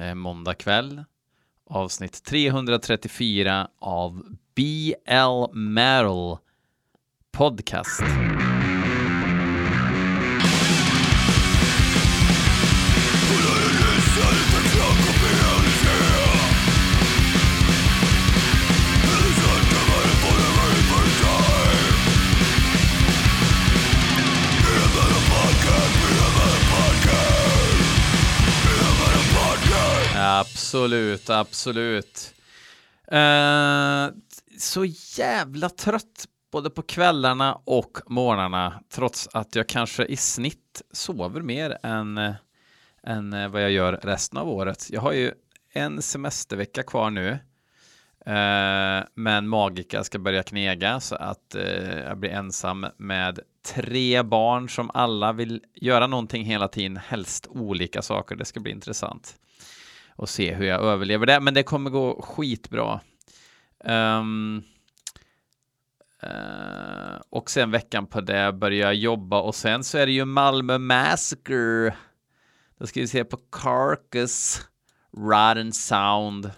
Eh, måndag kväll. Avsnitt 334 av BL Metal Podcast. Absolut, absolut. Eh, så jävla trött både på kvällarna och morgnarna, trots att jag kanske i snitt sover mer än, eh, än vad jag gör resten av året. Jag har ju en semestervecka kvar nu, eh, men Magica ska börja knega så att eh, jag blir ensam med tre barn som alla vill göra någonting hela tiden, helst olika saker. Det ska bli intressant och se hur jag överlever det. Men det kommer gå skitbra. Um, uh, och sen veckan på det börjar jag jobba och sen så är det ju Malmö Massacre. Då ska vi se på Carcass, Rotten Sound,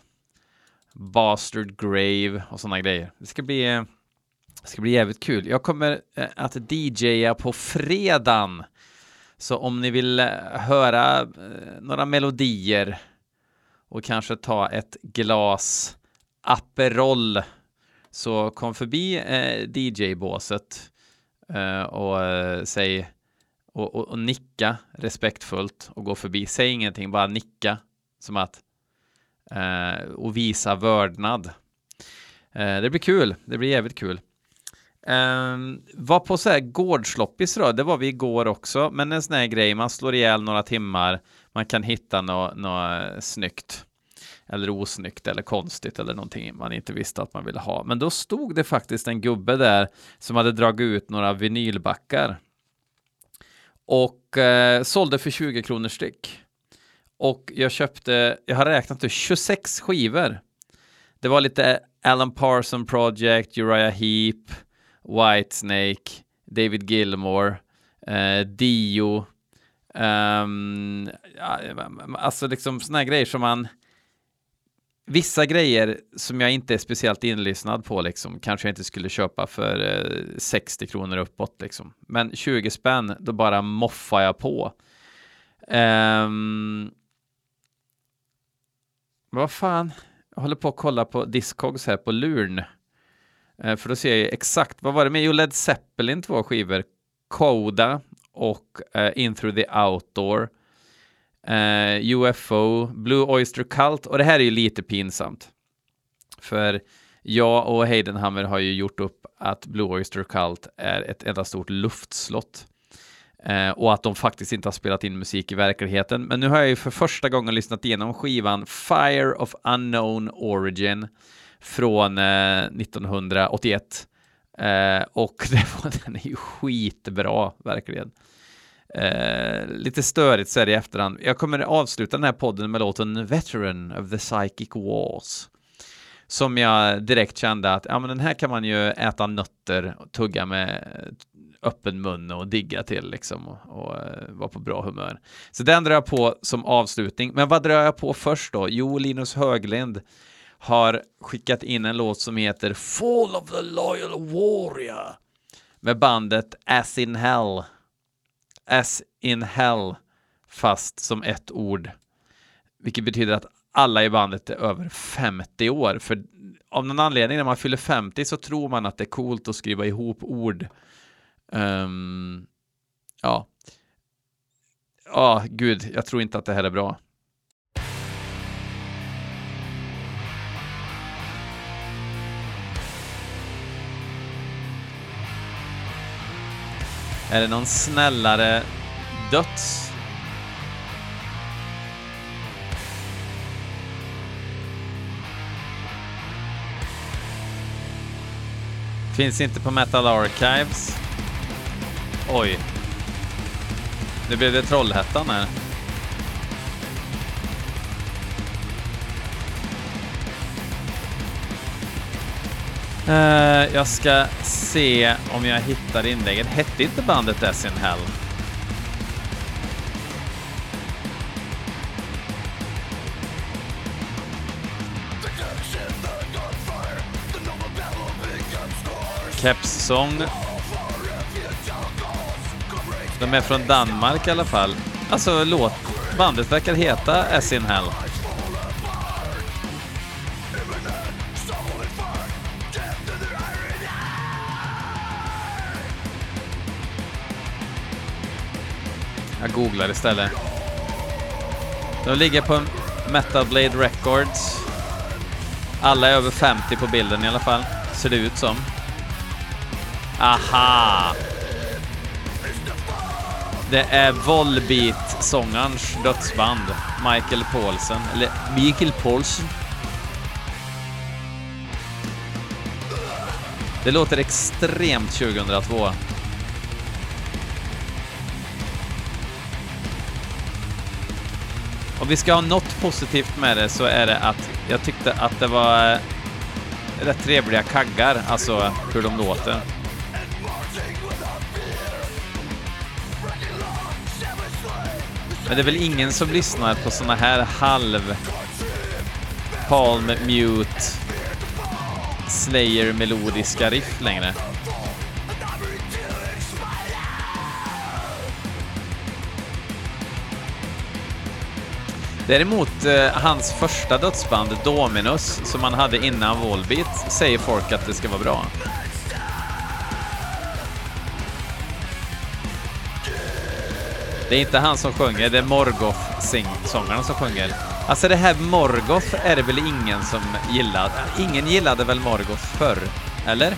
Bastard Grave och sådana grejer. Det ska bli, det ska bli jävligt kul. Jag kommer eh, att DJa på fredagen. Så om ni vill eh, höra några melodier och kanske ta ett glas Aperol. Så kom förbi eh, DJ-båset eh, och eh, säg och, och, och, nicka respektfullt och gå förbi. Säg ingenting, bara nicka som att eh, och visa vördnad. Eh, det blir kul. Det blir jävligt kul. Um, var på så här gårdsloppis då, det var vi igår också, men en sån här grej, man slår ihjäl några timmar, man kan hitta något nå eh, snyggt eller osnyggt eller konstigt eller någonting man inte visste att man ville ha. Men då stod det faktiskt en gubbe där som hade dragit ut några vinylbackar och eh, sålde för 20 kronor styck. Och jag köpte, jag har räknat till 26 skivor. Det var lite Alan Parson Project, Uriah Heep, Whitesnake, David Gilmore, eh, Dio, um, alltså liksom sådana grejer som man vissa grejer som jag inte är speciellt inlyssnad på liksom kanske jag inte skulle köpa för eh, 60 kronor uppåt liksom. Men 20 spänn, då bara moffar jag på. Um, vad fan, jag håller på att kolla på Discogs här på luren. Uh, eh, för då ser jag exakt, vad var det med? Jo, Led Zeppelin två skivor, Koda och uh, In Through the Outdoor. Eh, uh, UFO, Blue Oyster Cult och det här är ju lite pinsamt. För jag och Heidenhammer har ju gjort upp att Blue Oyster Cult är ett enda stort luftslott. Uh, och att de faktiskt inte har spelat in musik i verkligheten. Men nu har jag ju för första gången lyssnat igenom skivan Fire of Unknown Origin från uh, 1981. Eh, och det var, den är ju skitbra, verkligen. Eh, lite störigt så är det i efterhand. Jag kommer avsluta den här podden med låten Veteran of the Psychic Wars. Som jag direkt kände att ja, men den här kan man ju äta nötter och tugga med eh, öppen mun och digga till liksom och, och och vara på bra humör. Så den drar jag på som avslutning. Men vad drar jag på först då? Jo, Linus Höglind har skickat in en låt som heter Fall of the Loyal Warrior med bandet As in Hell as in hell, fast som ett ord. Vilket betyder att alla i bandet är över 50 år. För av någon anledning när man fyller 50 så tror man att det är coolt att skriva ihop ord. Um, ja. Ja, oh, gud, jag tror inte att det här är bra. Är det någon snällare döds? Finns inte på Metal Archives. Oj. Nu blev det Trollhättan här. Eh, jag ska se om jag hittar inlägget. Hette inte bandet Death in Hell? Kepssång. De är från Danmark i alla fall. Alltså låt, bandet verkar heta Essin Hell. Googlar istället. De ligger på Metal Blade Records. Alla är över 50 på bilden i alla fall, ser det ut som. Aha! Det är Volbeat-sångarens dödsband, Michael Paulsen, eller Michael Paulsen. Det låter extremt 2002. Om vi ska ha något positivt med det så är det att jag tyckte att det var eh, rätt trevliga kaggar, alltså hur de låter. Men det är väl ingen som lyssnar på såna här halv palm mute Slayer melodiska riff längre. Däremot eh, hans första dödsband, Dominus, som han hade innan Volbeat, säger folk att det ska vara bra. Det är inte han som sjunger, det är Morgoth-sångaren som sjunger. Alltså det här Morgoth är det väl ingen som gillar? Ingen gillade väl Morgoth förr? Eller?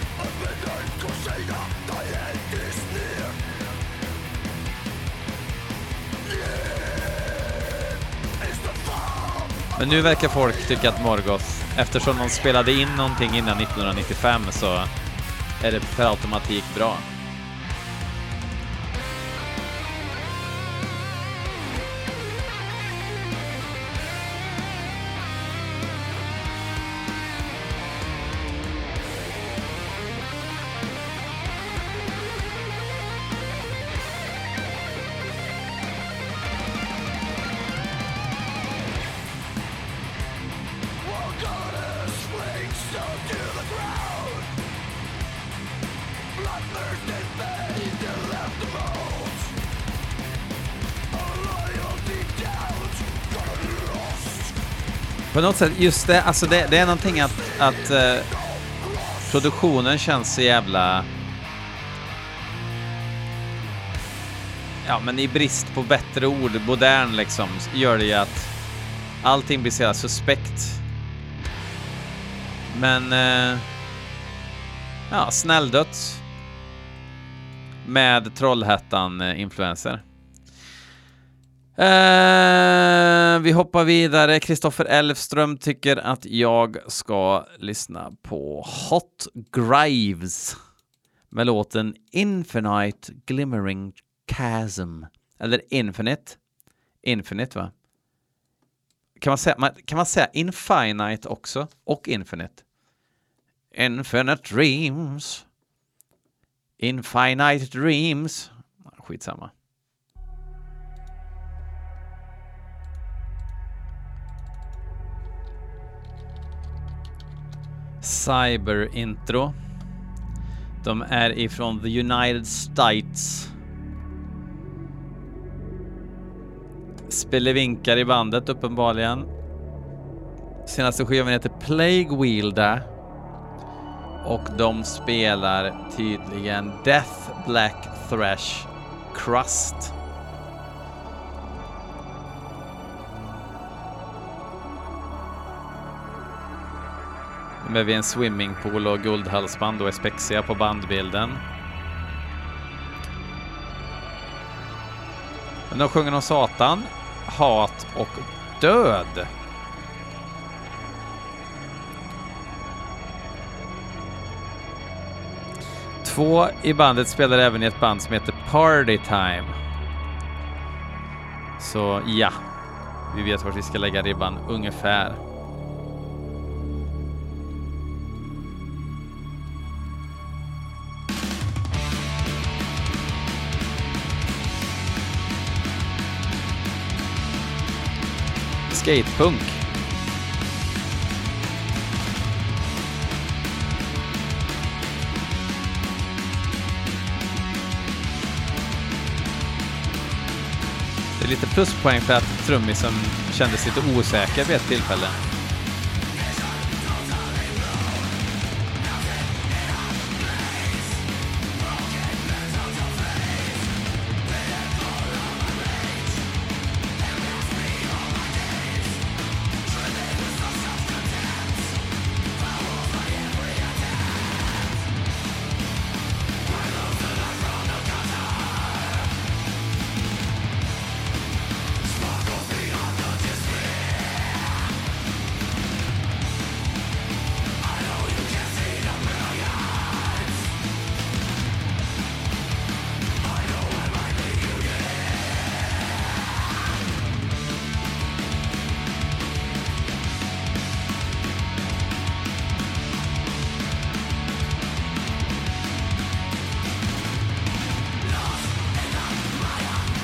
Men nu verkar folk tycka att Morgoth, eftersom de spelade in någonting innan 1995 så är det per automatik bra. På något sätt, just det, alltså det, det är någonting att, att eh, produktionen känns så jävla... Ja, men i brist på bättre ord, modern liksom, gör det ju att allting blir så jävla suspekt. Men... Eh, ja, snälldöds. Med Trollhättan-influenser. Eh, Uh, vi hoppar vidare. Kristoffer Elfström tycker att jag ska lyssna på Hot Grives med låten Infinite Glimmering Chasm. Eller Infinite. Infinite, va? Kan man säga, kan man säga Infinite också? Och Infinite? Infinite Dreams. Infinite Dreams. Skitsamma. Cyber-intro. De är ifrån the United States. Spelevinkar i bandet uppenbarligen. Senaste skivan heter Plague Wielder. Och de spelar tydligen Death Black Thrash Crust. Med vid en swimmingpool och guldhalsband och är spexiga på bandbilden. Men de sjunger om Satan, hat och död. Två i bandet spelar även i ett band som heter Party Time. Så ja, vi vet vart vi ska lägga ribban ungefär. skatepunk. Det är lite pluspoäng för att trummisen kändes lite osäker vid ett tillfälle.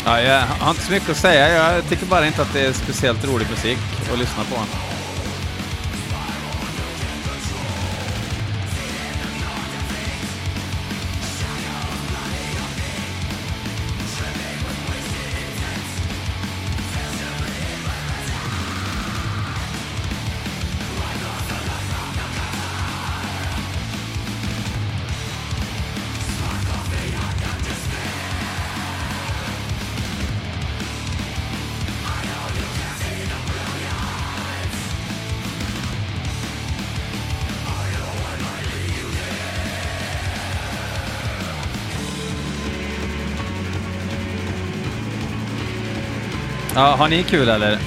Ja, jag har inte så mycket att säga. Jag tycker bara inte att det är speciellt rolig musik att lyssna på. Ja, har ni kul eller?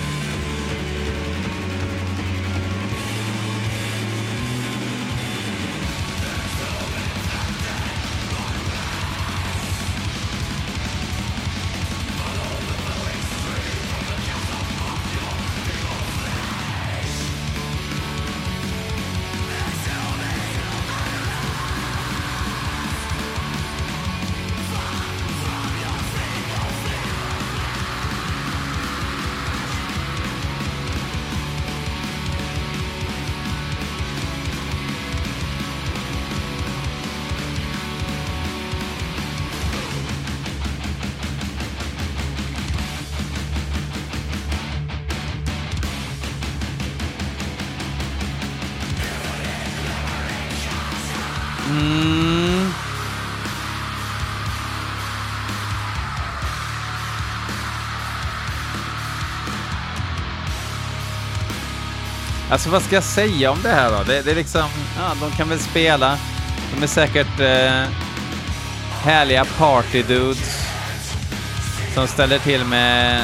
Alltså vad ska jag säga om det här då? Det, det är liksom, ja, de kan väl spela. De är säkert eh, härliga party dudes som ställer till med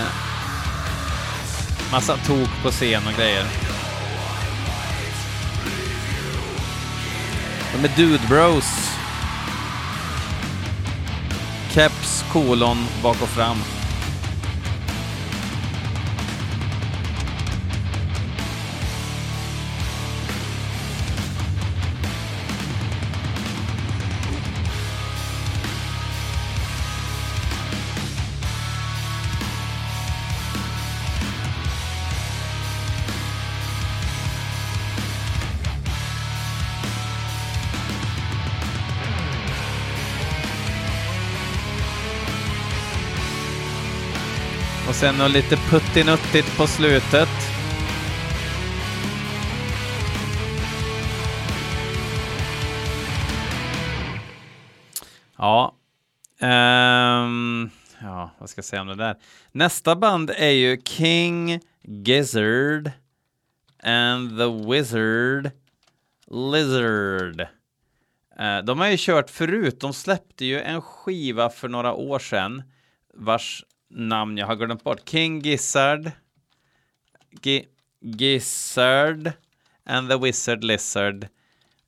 massa tok på scen och grejer. De är dude bros. Keps, kolon, bak och fram. Och sen något lite puttinuttigt på slutet. Ja. Um, ja, vad ska jag säga om det där? Nästa band är ju King Gizzard and the Wizard Lizard. Uh, de har ju kört förut. De släppte ju en skiva för några år sedan vars namn jag har glömt bort. King Gizzard. G Gizzard and the Wizard Lizard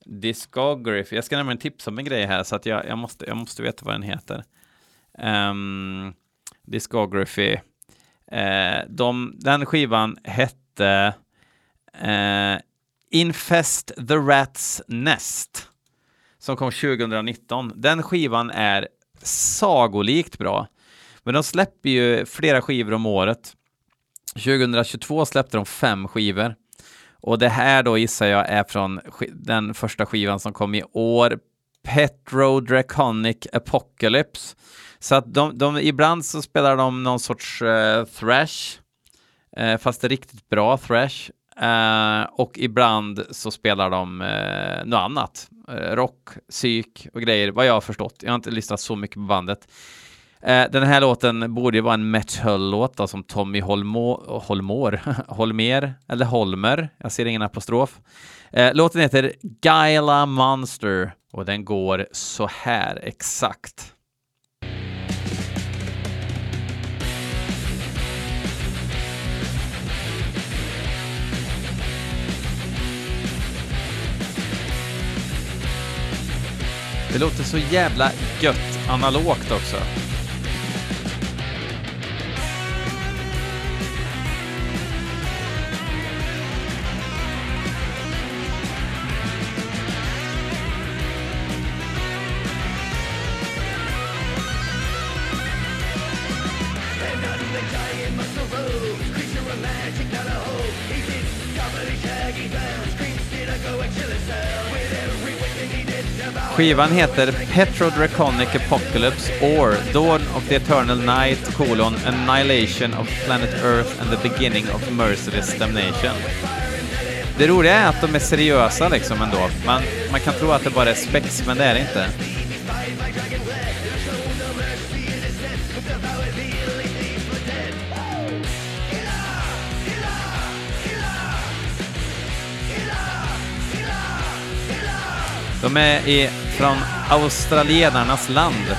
Discography. Jag ska nämligen tipsa om en grej här så att jag, jag, måste, jag måste veta vad den heter. Um, Discography. Uh, de, den skivan hette uh, Infest the Rats Nest som kom 2019. Den skivan är sagolikt bra. Men de släpper ju flera skivor om året. 2022 släppte de fem skivor. Och det här då gissar jag är från den första skivan som kom i år, Petro Draconic Apocalypse, Så att de, de, ibland så spelar de någon sorts uh, thrash, uh, fast det är riktigt bra thrash. Uh, och ibland så spelar de uh, något annat. Uh, rock, psyk och grejer, vad jag har förstått. Jag har inte lyssnat så mycket på bandet. Eh, den här låten borde ju vara en metal-låt som Tommy Holmo, Holmår, Holmer, eller Holmer, jag ser ingen apostrof. Eh, låten heter Gyla Monster och den går så här exakt. Det låter så jävla gött analogt också. Skivan heter Petrodraconic Apocalypse or Dawn of the Eternal Night, colon, Annihilation of Planet Earth and the Beginning of Merciless Damnation. Det roliga är att de är seriösa liksom ändå. Man, man kan tro att det bara är spex, men det är det inte. De är i från australienarnas land.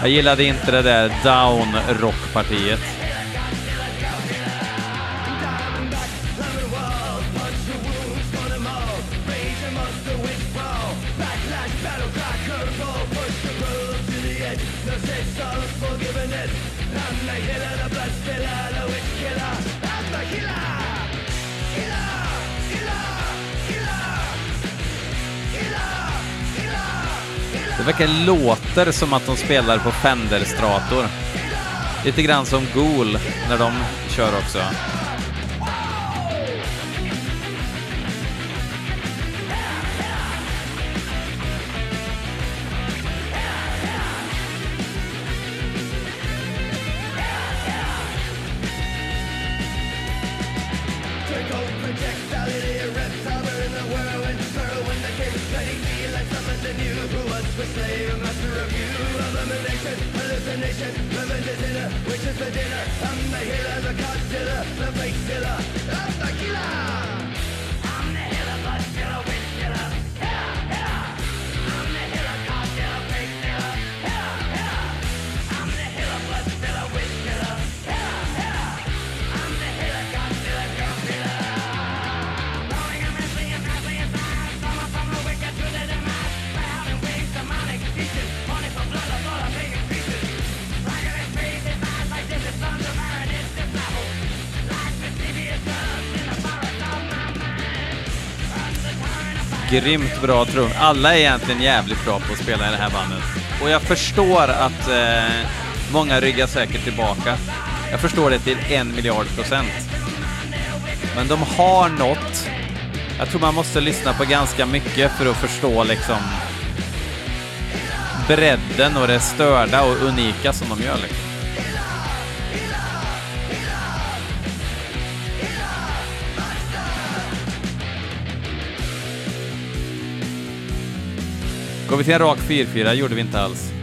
Jag gillade inte det där down-rockpartiet. Det verkar låter som att de spelar på Fender-strator. Lite grann som Ghoul när de kör också. Grymt bra trum. Alla är egentligen jävligt bra på att spela i det här bandet. Och jag förstår att eh, många ryggar säkert tillbaka. Jag förstår det till en miljard procent. Men de har något. Jag tror man måste lyssna på ganska mycket för att förstå liksom bredden och det störda och unika som de gör. Liksom. Går vi till en rak 4-4? gjorde vi inte alls.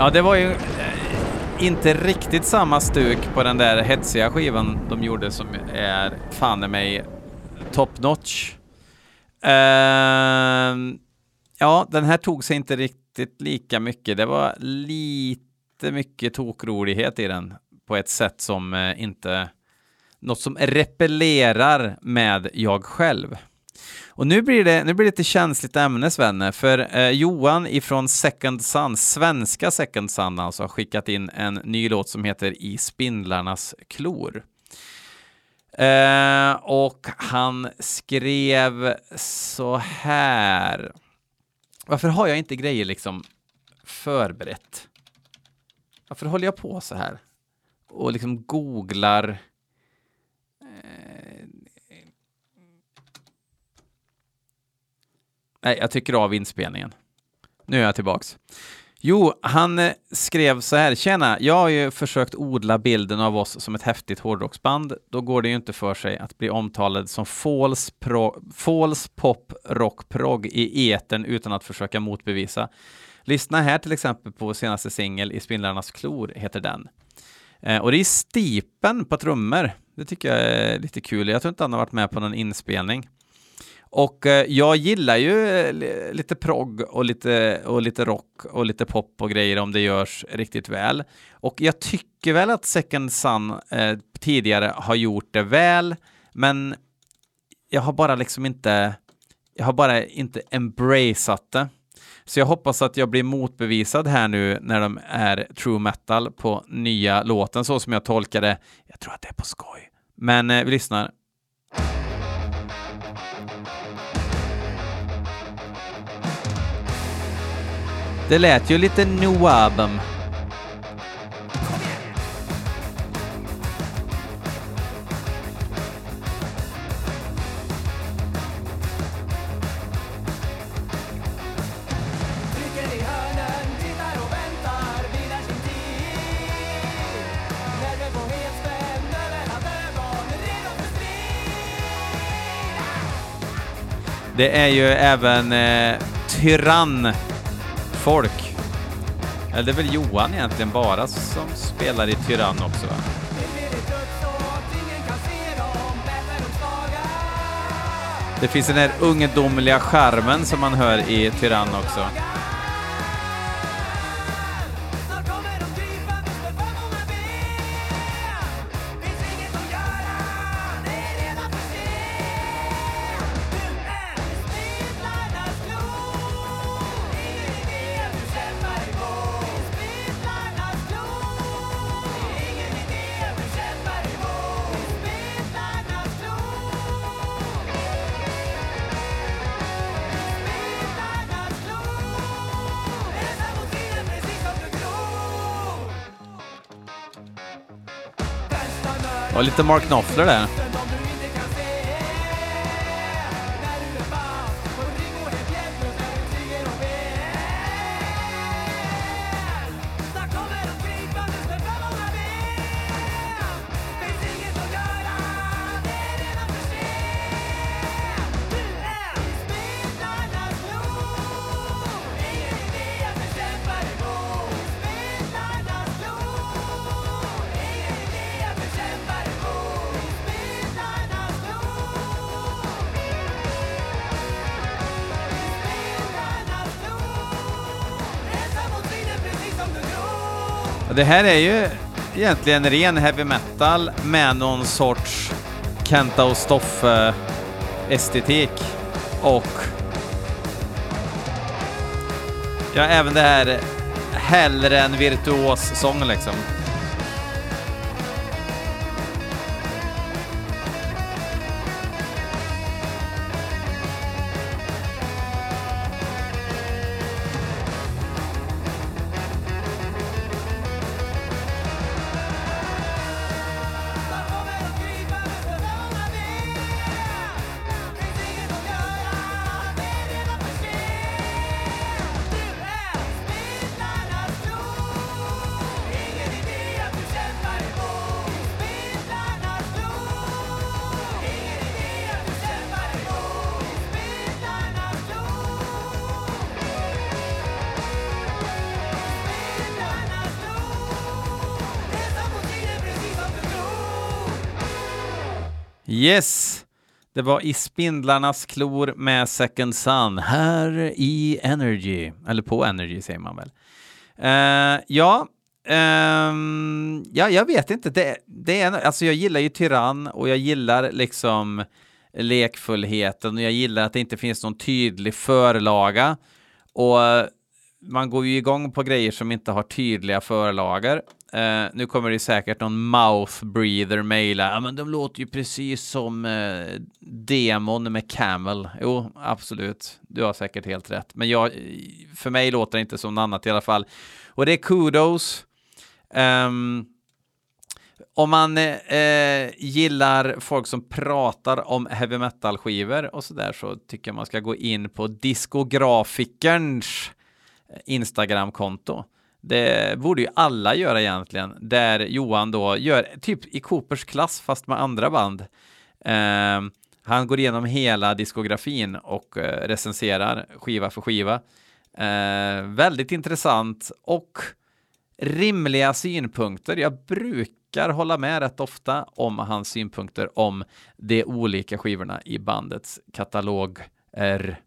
Ja, det var ju inte riktigt samma stuk på den där hetsiga skivan de gjorde som är fan i mig top notch. Uh, ja, den här tog sig inte riktigt lika mycket. Det var lite mycket tokrolighet i den på ett sätt som inte något som repellerar med jag själv. Och nu blir det, nu blir det lite känsligt ämne, Svenne, för eh, Johan ifrån Second Sun, svenska Second Sun alltså, har skickat in en ny låt som heter I spindlarnas klor. Eh, och han skrev så här. Varför har jag inte grejer liksom förberett? Varför håller jag på så här? Och liksom googlar Nej, jag tycker av inspelningen. Nu är jag tillbaks. Jo, han eh, skrev så här. Tjena, jag har ju försökt odla bilden av oss som ett häftigt hårdrocksband. Då går det ju inte för sig att bli omtalad som false, pro, false pop rock prog i eten utan att försöka motbevisa. Lyssna här till exempel på senaste singel i Spindlarnas klor, heter den. Eh, och det är Stipen på trummor. Det tycker jag är lite kul. Jag tror inte han har varit med på någon inspelning. Och eh, jag gillar ju eh, lite progg och lite, och lite rock och lite pop och grejer om det görs riktigt väl. Och jag tycker väl att Second Sun eh, tidigare har gjort det väl, men jag har bara liksom inte, jag har bara inte embraceat det. Så jag hoppas att jag blir motbevisad här nu när de är true metal på nya låten, så som jag tolkar det. Jag tror att det är på skoj. Men eh, vi lyssnar. Det lät ju lite new album. Det är ju även eh, Tyrann folk. Eller det är väl Johan egentligen bara som spelar i Tyrann också va? Det finns den här ungdomliga charmen som man hör i Tyrann också. Och lite Mark Knopfler där. Det här är ju egentligen ren heavy metal med någon sorts Kenta och Stoffe estetik och ja, även det här hellre en virtuos sång liksom. Yes, det var i Spindlarnas klor med Second Sun här i Energy, eller på Energy säger man väl. Uh, ja, um, ja, jag vet inte. Det, det är, alltså jag gillar ju Tyrann och jag gillar liksom lekfullheten och jag gillar att det inte finns någon tydlig förlaga. Och man går ju igång på grejer som inte har tydliga förlagar Uh, nu kommer det säkert någon mouth breather mejla. Ja, men de låter ju precis som uh, demon med Camel. Jo, absolut. Du har säkert helt rätt. Men jag, för mig låter det inte som något annat i alla fall. Och det är kudos. Um, om man eh, eh, gillar folk som pratar om heavy metal-skivor och så där så tycker jag man ska gå in på diskografikerns Instagram-konto. Det borde ju alla göra egentligen, där Johan då gör typ i Coopers klass fast med andra band. Eh, han går igenom hela diskografin och eh, recenserar skiva för skiva. Eh, väldigt intressant och rimliga synpunkter. Jag brukar hålla med rätt ofta om hans synpunkter om de olika skivorna i bandets kataloger.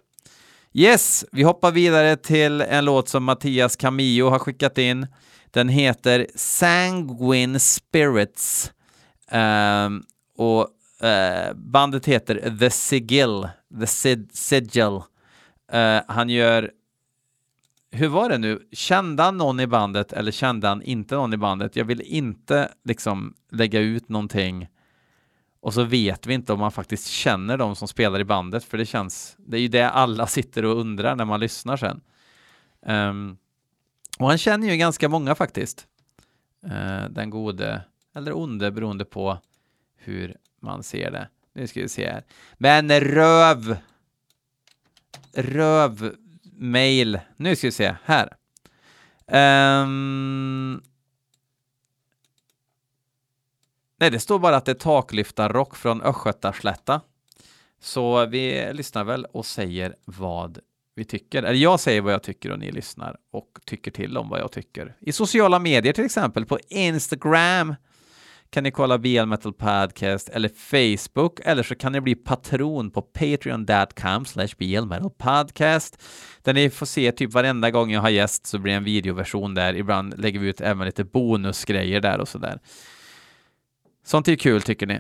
Yes, vi hoppar vidare till en låt som Mattias Camillo har skickat in. Den heter Sanguine Spirits um, och uh, bandet heter The Sigil, The Sid Sigil. Uh, han gör hur var det nu? Kände han någon i bandet eller kände han inte någon i bandet? Jag vill inte liksom lägga ut någonting och så vet vi inte om man faktiskt känner de som spelar i bandet, för det känns, det är ju det alla sitter och undrar när man lyssnar sen. Um, och han känner ju ganska många faktiskt. Uh, den gode, eller onde, beroende på hur man ser det. Nu ska vi se här. Men röv! Röv mail. Nu ska vi se här. Um, Nej, det står bara att det är taklyftarrock från Östgötaslätta. Så vi lyssnar väl och säger vad vi tycker. Eller jag säger vad jag tycker och ni lyssnar och tycker till om vad jag tycker. I sociala medier till exempel, på Instagram kan ni kolla BL Metal Podcast eller Facebook eller så kan ni bli patron på patreon.com slash Podcast där ni får se typ varenda gång jag har gäst så blir det en videoversion där. Ibland lägger vi ut även lite bonusgrejer där och sådär. Sånt är kul tycker ni.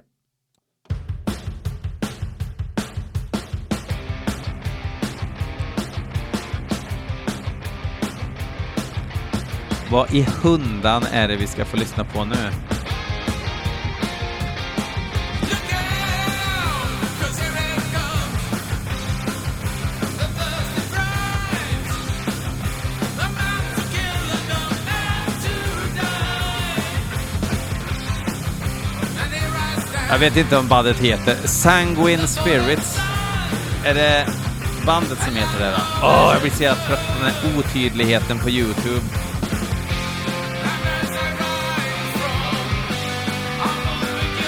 Vad i hundan är det vi ska få lyssna på nu? Jag vet inte om bandet heter. Sanguine Spirits. Är det bandet som heter det då? Åh, oh, jag blir så jävla trött på den här otydligheten på YouTube.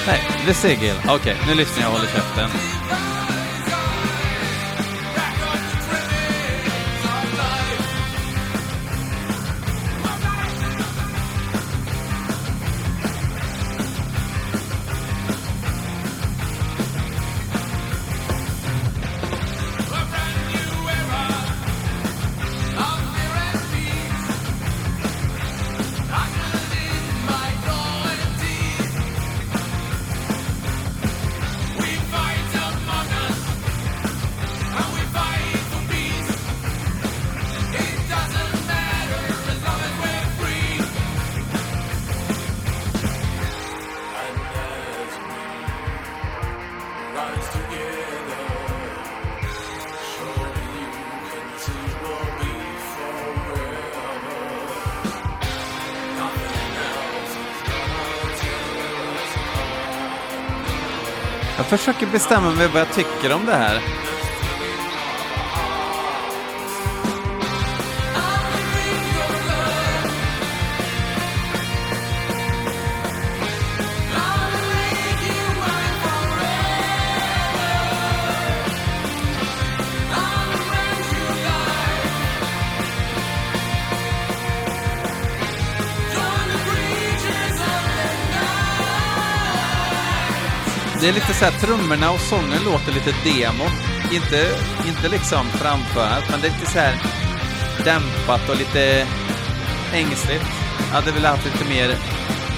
Nej, The Sigil. Okej, okay, nu lyssnar jag och håller käften. Jag försöker bestämma mig vad jag tycker om det här. Det är lite så här, trummorna och sången låter lite demo. Inte, inte liksom framförat, men det är lite så här dämpat och lite ängsligt. Jag hade velat haft lite mer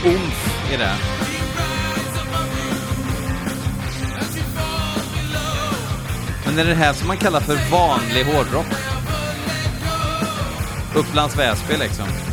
umf i det. Men det är det här som man kallar för vanlig hårdrock. Upplands Väsby liksom.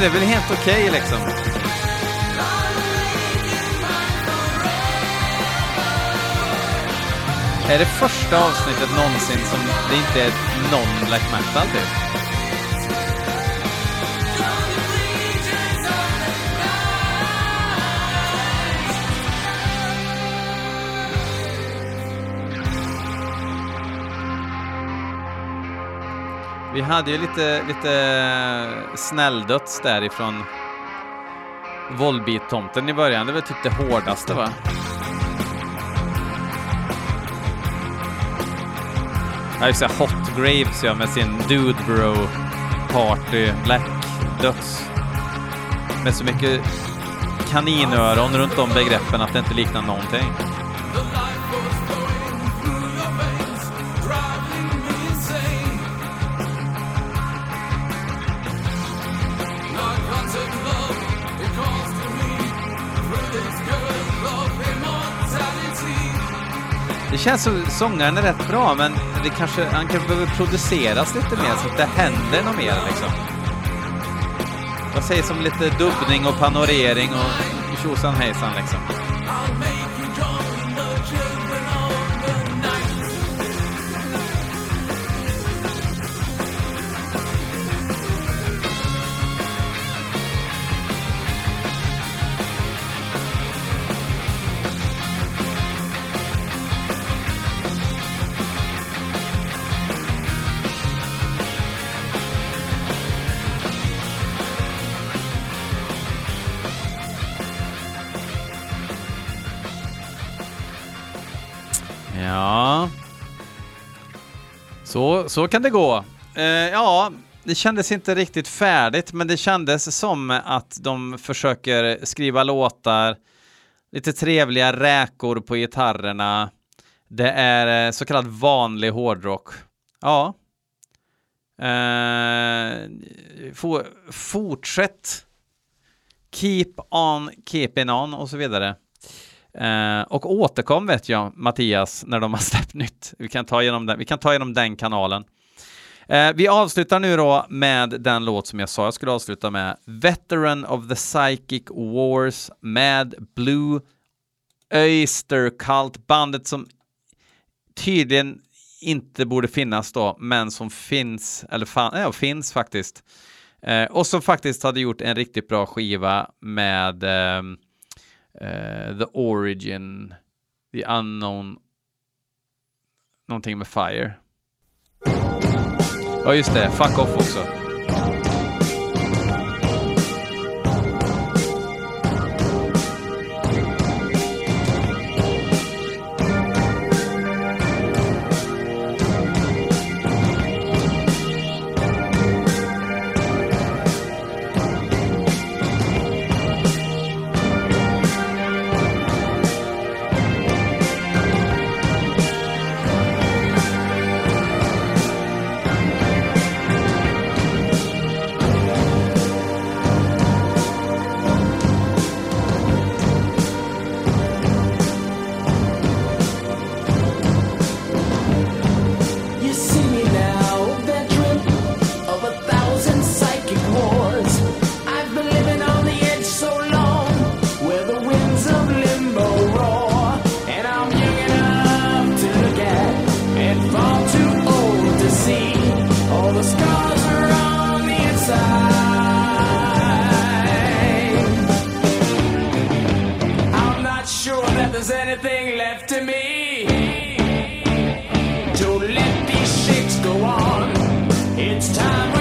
Men det är väl helt okej liksom. Är det första avsnittet någonsin som det inte är någon black metal typ? Vi hade ju lite, lite eh, snälldöds därifrån Volbeat-tomten i början. Det var typ det hårdaste va? Ja, just det. Hot Graves ja, med sin Dude Bro Party Black Döds. Med så mycket kaninöron runt om begreppen att det inte liknar någonting. Det känns som sångaren är rätt bra, men det kanske, han kanske behöver produceras lite mer så att det händer något mer liksom. Vad sägs om lite dubbning och panorering och tjosan hejsan liksom? Så, så kan det gå. Eh, ja, det kändes inte riktigt färdigt, men det kändes som att de försöker skriva låtar, lite trevliga räkor på gitarrerna. Det är eh, så kallad vanlig hårdrock. Ja. Eh, for, fortsätt. Keep on keeping on och så vidare. Eh, och återkom vet jag, Mattias, när de har släppt nytt. Vi kan ta igenom den, vi kan ta igenom den kanalen. Eh, vi avslutar nu då med den låt som jag sa jag skulle avsluta med. Veteran of the Psychic Wars med Blue Oyster Cult, bandet som tydligen inte borde finnas då, men som finns, eller fan, ja, finns faktiskt. Eh, och som faktiskt hade gjort en riktigt bra skiva med eh, Eh, the Origin, The Unknown, någonting med Fire. Ja, just det. Fuck off också. sure that there's anything left to me. Don't let these shakes go on. It's time.